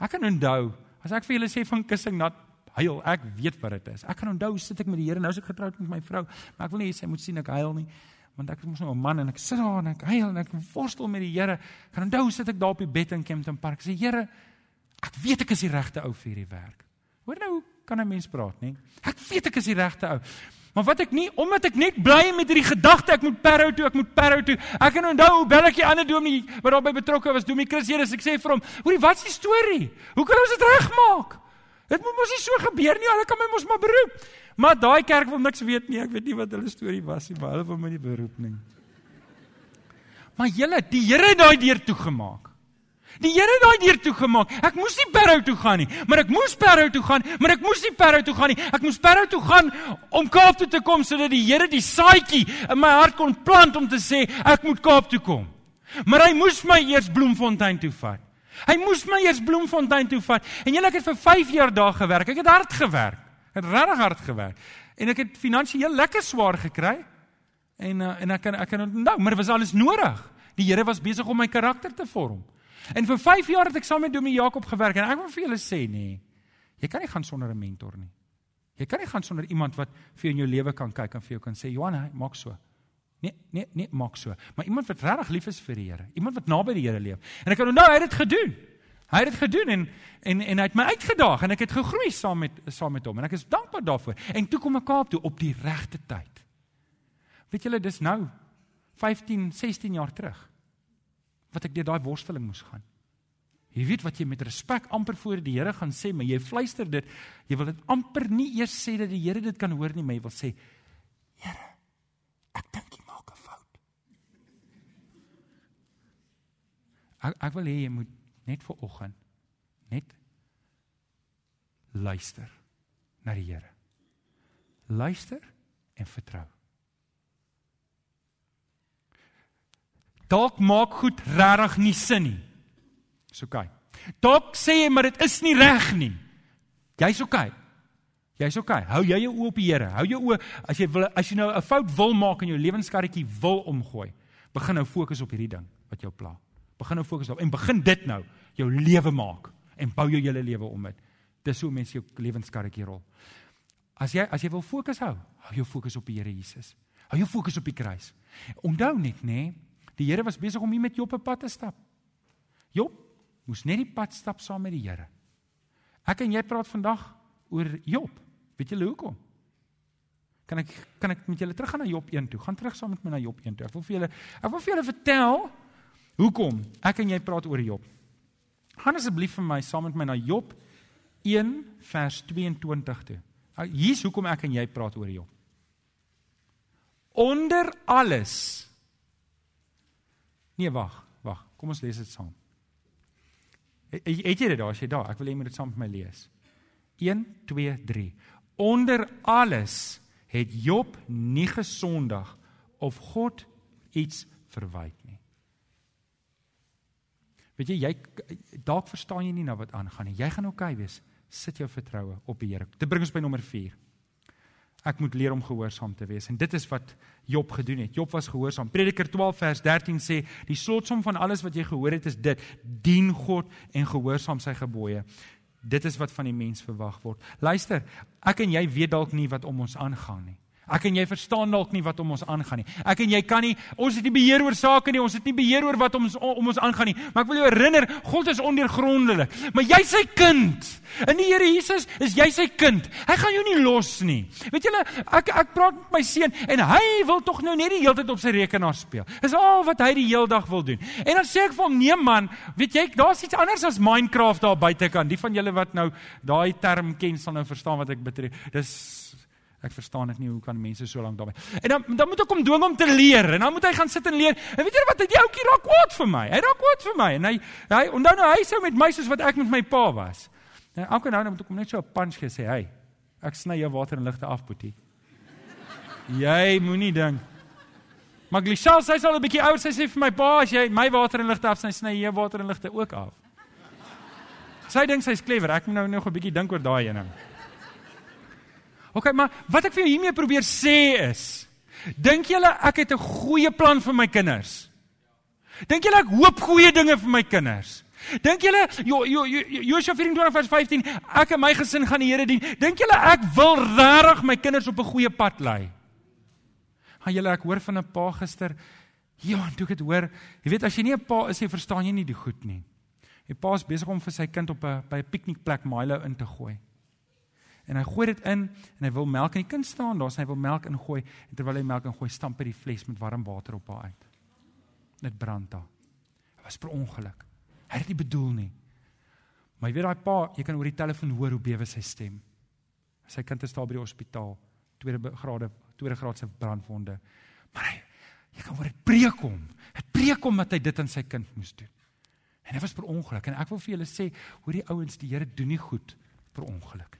[SPEAKER 2] Ek kan onthou as ek vir julle sê van kussing nat huil. Ek weet wat dit is. Ek kan onthou sit ek met die Here, nou is ek getroud met my vrou, maar ek wil nie sy moet sien ek huil nie, want ek is mos nou 'n man en ek sit daar en ek huil en ek worstel met die Here. Ek kan onthou sit ek daar op die bed in Kempton Park. Sê Here, ek weet ek is die regte ou vir hierdie werk. Hoor nou, kan 'n mens praat, nê? Ek weet ek is die regte ou. Maar wat ek nie omdat ek net bly met hierdie gedagte ek moet Parow toe, ek moet Parow toe. Ek kan onthou hoe bel ek die ander dominee wat daarbey betrokke was, Dominee Chris Here, ek sê vir hom, "Hoerie, wat is die storie? Hoe kan ons dit regmaak?" Dit moet mos nie so gebeur nie. Hulle kan my mos maar beroep. Maar daai kerk wil niks weet nie. Ek weet nie wat hulle storie was nie, maar hulle wil my nie beroep nie. Maar julle, die Here het daai deur toegemaak. Die Here het daai deur toegemaak. Ek moes nie Parow toe gaan nie, maar ek moes Parow toe gaan, maar ek moes nie Parow toe gaan nie. Ek moes Parow toe gaan om Kaap toe te kom sodat die Here die saadjie in my hart kon plant om te sê ek moet Kaap toe kom. Maar hy moes my eers Bloemfontein toe vat. Hy moes my eers Bloemfontein toe vat. En jy ek het vir 5 jaar daar gewerk. Ek het hard gewerk. Ek het regtig hard gewerk. En ek het finansiëel lekker swaar gekry. En uh, en ek kan ek kan onthou, maar dit was alles nodig. Die Here was besig om my karakter te vorm. En vir 5 jaar het ek saam met Dominee Jakob gewerk en ek wil vir julle sê nee. Jy kan nie gaan sonder 'n mentor nie. Jy kan nie gaan sonder iemand wat vir jou in jou lewe kan kyk en vir jou kan sê, "Johan, maak so." Nee, nee, nee, maak so. Maar iemand wat regtig lief is vir die Here, iemand wat naby die Here leef. En ek kan onthou hy het dit gedoen. Hy het dit gedoen en en en hy het my uitgedaag en ek het gegroei saam met saam met hom en ek is dankbaar daarvoor. En toe kom ek Kaap toe op die regte tyd. Weet julle, dis nou 15, 16 jaar terug wat ek deur daai worsteling moes gaan. Jy weet wat jy met respek amper voor die Here gaan sê, maar jy fluister dit. Jy wil dit amper nie eers sê dat die Here dit kan hoor nie, maar jy wil sê, Here, ek dink Ek ek wil hê jy moet net vir oggend net luister na die Here. Luister en vertrou. Dalk maak goed regtig nie sin nie. Dis oké. Okay. Dalk sê jy maar dit is nie reg nie. Jy's oké. Okay. Jy's oké. Okay. Hou jy jou oë op die Here. Hou jou oë as jy wil as jy nou 'n fout wil maak in jou lewenskarretjie wil omgooi. Begin nou fokus op hierdie ding wat jou pla. Begin nou fokus daarop en begin dit nou jou lewe maak en bou jou hele lewe om dit. Dis hoe mense jou lewenskarretjie rol. As jy as jy wil fokus hou, hou jou fokus op die Here Jesus. Hou jou fokus op die kruis. Onthou net nê, nee, die Here was besig om hier met Job op pad te stap. Job moes net die pad stap saam met die Here. Ek en jy praat vandag oor Job. Weet julle hoekom? Kan ek kan ek met julle teruggaan na Job 1 toe? Gaan terug saam met my na Job 1 toe. Ek wil vir julle ek wil vir julle vertel Hoekom? Ek en jy praat oor Job. Gaan asseblief vir my saam met my na Job 1 vers 22 toe. Nou, hier's hoekom ek en jy praat oor Job. Onder alles. Nee, wag, wag. Kom ons lees dit saam. Het jy dit daar? As jy daar, ek wil hê jy moet dit saam met my lees. 1 2 3. Onder alles het Job nie gesondig of God iets verwyd nie. Weet jy, jy dalk verstaan jy nie nou wat aangaan nie. Jy gaan oukei okay wees. Sit jou vertroue op die Here. Dit bring ons by nommer 4. Ek moet leer om gehoorsaam te wees. En dit is wat Job gedoen het. Job was gehoorsaam. Prediker 12 vers 13 sê, die slotsom van alles wat jy gehoor het is dit: dien God en gehoorsaam sy gebooie. Dit is wat van die mens verwag word. Luister, ek en jy weet dalk nie wat om ons aangaan nie. Ek en jy verstaan dalk nie wat om ons aangaan nie. Ek en jy kan nie ons het nie beheer oor sake nie. Ons het nie beheer oor wat ons om ons aangaan nie. Maar ek wil jou herinner, God is ondeurgrondelik. Maar jy sy kind. In die Here Jesus is jy sy kind. Hy gaan jou nie los nie. Weet julle, ek ek praat met my seun en hy wil tog nou net die hele tyd op sy rekenaar speel. Dis al wat hy die hele dag wil doen. En dan sê ek vir hom, "Nee man, weet jy, daar's iets anders as Minecraft daar buitekant. Die van julle wat nou daai term ken sal nou verstaan wat ek betref. Dis Ek verstaan dit nie hoe kan mense so lank daarby. En dan dan moet ek hom dwing om te leer en dan moet hy gaan sit en leer. En weet jy wat, hy die ouetjie raak kwaad vir my. Hy raak kwaad vir my en hy hy onthou nou hy sou met my soos wat ek met my pa was. En elke nou moet ek hom net so 'n punch gee sê, "Hey, ek sny jou water en ligte af, boetie." jy moenie ding. Maar Glishal sê sy al 'n bietjie oud, sy sê vir my pa, as jy my water en ligte af sny, jy jou water en ligte ook af. Sy dink sy's clever. Ek moet nou nog 'n bietjie dink oor daai ene. OK, maar wat ek vir jou hiermee probeer sê is, dink julle ek het 'n goeie plan vir my kinders? Dink julle ek hoop goeie dinge vir my kinders? Dink julle Josua 24 vers 15, ek en my gesin gaan die Here dien. Dink julle ek wil regtig my kinders op 'n goeie pad lei? Ha julle ek hoor van 'n pa gister. Ja, toe ek dit hoor, jy weet as jy nie 'n pa is, jy verstaan jy nie die goed nie. Die pa is besig om vir sy kind op 'n by 'n piknikplek Milo in te gooi en hy gooi dit in en hy wil melk en die kind staan daar, hy wil melk ingooi en terwyl hy melk ingooi, stamp hy die fles met warm water op haar uit. Dit brand daar. Dit was per ongeluk. Hy het nie bedoel nie. Maar jy weet daai pa, jy kan oor die telefoon hoor hoe bewe sy stem. Sy kind is daar by die hospitaal, tweede grade, tweede graadse brandwonde. Maar hy jy kan hoor dit breek hom. Dit breek hom dat hy dit aan sy kind moes doen. En dit was per ongeluk en ek wil vir julle sê, hoor die ouens, die Here doen nie goed per ongeluk.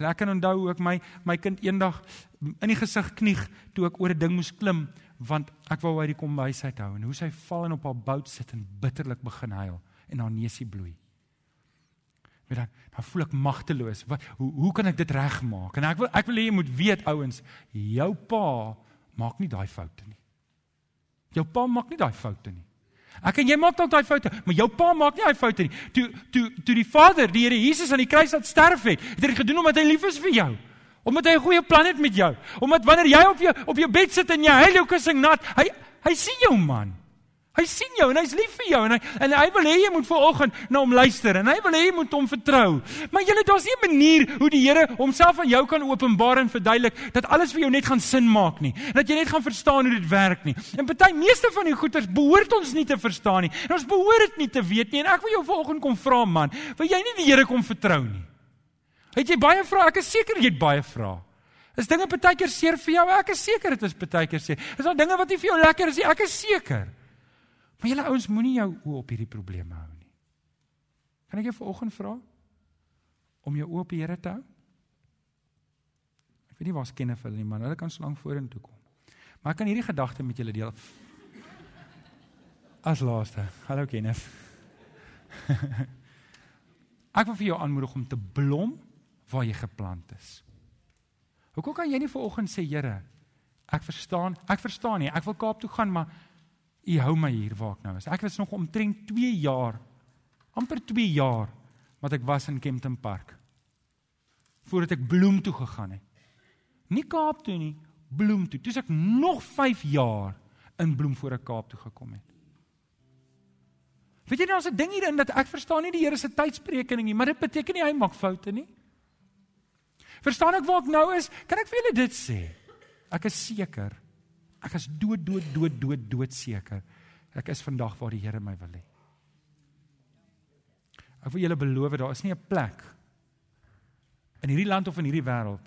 [SPEAKER 2] En ek kan onthou hoe ek my my kind eendag in die gesig knieg toe ek oor 'n ding moes klim want ek wou uit die kombuis uit hou en hoe sy val en op haar bout sit en bitterlik begin huil en haar neusie bloei. Maar dan dan voel ek magteloos. Wat hoe hoe kan ek dit regmaak? En ek wil ek wil hê jy moet weet ouens, jou pa maak nie daai foute nie. Jou pa maak nie daai foute nie. Ek en jy maak dalk daai foute, maar jou pa maak nie daai foute nie. Toe toe toe die Vader, die Here Jesus aan die kruis laat sterf het, het hy dit gedoen omdat hy lief is vir jou. Omdat hy 'n goeie plan het met jou. Omdat wanneer jy op jou op jou bed sit en jy huil jou kussing nat, hy hy sien jou man. Hy sien jou en hy's lief vir jou en hy en hy wil hê jy moet vanoggend na hom luister en hy wil hê jy moet hom vertrou. Maar julle daar's nie 'n manier hoe die Here homself aan jou kan openbaar en verduidelik dat alles vir jou net gaan sin maak nie. Dat jy net gaan verstaan hoe dit werk nie. En party meeste van die goeters behoort ons nie te verstaan nie. En ons behoort dit nie te weet nie. En ek wil jou vanoggend kom vra man, wil jy nie die Here kom vertrou nie? Het jy baie vrae? Ek is seker jy het baie vrae. Is dinge partykeer seer vir jou? Ek is seker dit is partykeer seer. Is daar dinge wat nie vir jou lekker is nie? Ek is seker. Maar julle ouens moenie jou oë op hierdie probleme hou nie. Kan ek jou vanoggend vra om jou oë op die Here te hou? Ek weet nie waar skenne vir hulle nie, maar hulle kan so lank vorentoe kom. Maar ek kan hierdie gedagte met julle deel. As laaste. Hallo Kenneth. ek wil vir jou aanmoedig om te blom waar jy geplant is. Hoekom kan jy nie vanoggend sê Here, ek verstaan, ek verstaan nie, ek wil Kaap toe gaan, maar U hou my hier waar ek nou is. Ek was nog omtrent 2 jaar amper 2 jaar wat ek was in Kempton Park. Voordat ek Bloem toe gegaan het. Nie Kaap toe nie, Bloem toe. Toe ek nog 5 jaar in Bloem voor ek Kaap toe gekom het. Weet jy nou as 'n ding hierin dat ek verstaan nie die Here se tydsprekening nie, maar dit beteken nie hy maak foute nie. Verstaan ek waar ek nou is? Kan ek vir julle dit sê? Ek is seker Ek is dood dood dood dood dood seker. Ek is vandag waar die Here my wil hê. Ek wil julle beloof daar is nie 'n plek in hierdie land of in hierdie wêreld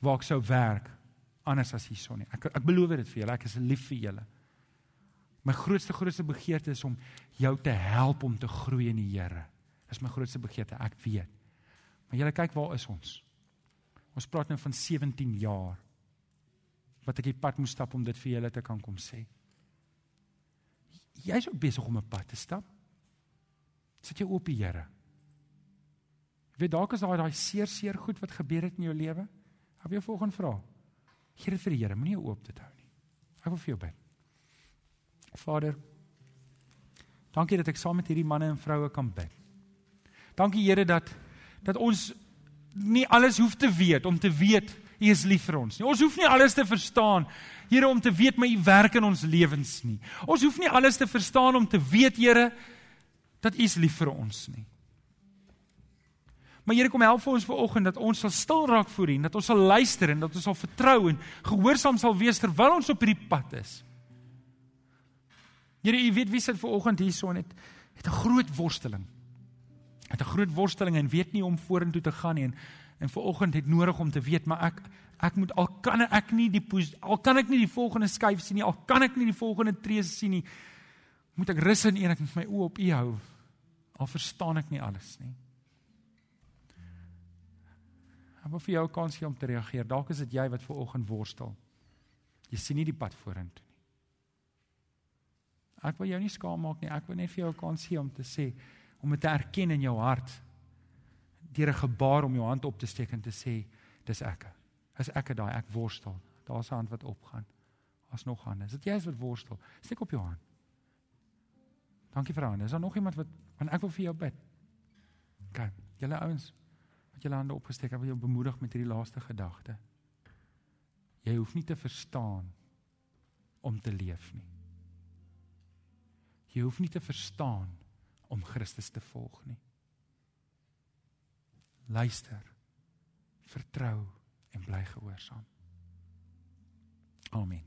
[SPEAKER 2] waar ek sou werk anders as hierson nie. Ek ek beloof dit vir julle. Ek is lief vir julle. My grootste grootste begeerte is om jou te help om te groei in die Here. Dis my grootste begeerte, ek weet. Maar julle kyk waar is ons? Ons praat nou van 17 jaar wat ek die pad moet stap om dit vir julle te kan kom sê. Jy's ook besig om 'n pad te stap. Sit jy oop Here. Weet dalk is daar daai seer seer goed wat gebeur het in jou lewe. Wil jou volgende vra. Gee dit vir die Here, moenie oop dit hou nie. Ek wil vir jou bid. Vader, dankie dat ek saam met hierdie manne en vroue kan bid. Dankie Here dat dat ons nie alles hoef te weet om te weet U is lief vir ons nie. Ons hoef nie alles te verstaan Here om te weet my U werk in ons lewens nie. Ons hoef nie alles te verstaan om te weet Here dat U is lief vir ons nie. Maar Here kom help vir ons vanoggend dat ons sal stil raak voor U dat ons sal luister en dat ons sal vertrou en gehoorsaam sal wees terwyl ons op hierdie pad is. Here, U weet wie sit vanoggend hierso en het het 'n groot worsteling. Het 'n groot worsteling en weet nie om vorentoe te gaan nie en en vanoggend het nodig om te weet maar ek ek moet al kan ek nie die al kan ek nie die volgende skuif sien nie, al kan ek nie die volgende tree sien nie. Moet ek rus in en ek moet my oë op U hou. Al verstaan ek nie alles nie. Ek wil vir jou 'n kans gee om te reageer. Dalk is dit jy wat ver oggend worstel. Jy sien nie die pad vorentoe nie. Ek wil jou nie skaam maak nie. Ek wil net vir jou 'n kans gee om te sê om dit te erken in jou hart deur 'n gebaar om jou hand op te steek en te sê dis ek. Is ek daai ek worstel. Daar's 'n hand wat opgaan. As nog hande. Is dit jy wat worstel? Steek op jou hand. Dankie vir hande. Is daar nog iemand wat want ek wil vir jou bid. OK. Julle ouens wat julle hande opgesteek, ek wil jou bemoedig met hierdie laaste gedagte. Jy hoef nie te verstaan om te leef nie. Jy hoef nie te verstaan om Christus te volg nie. Luister. Vertrou en bly gehoorsaam. Amen.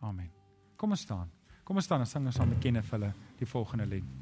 [SPEAKER 2] Amen. Kom ons staan. Kom ons staan en sing ons saam met Kenneth hulle die volgende lied.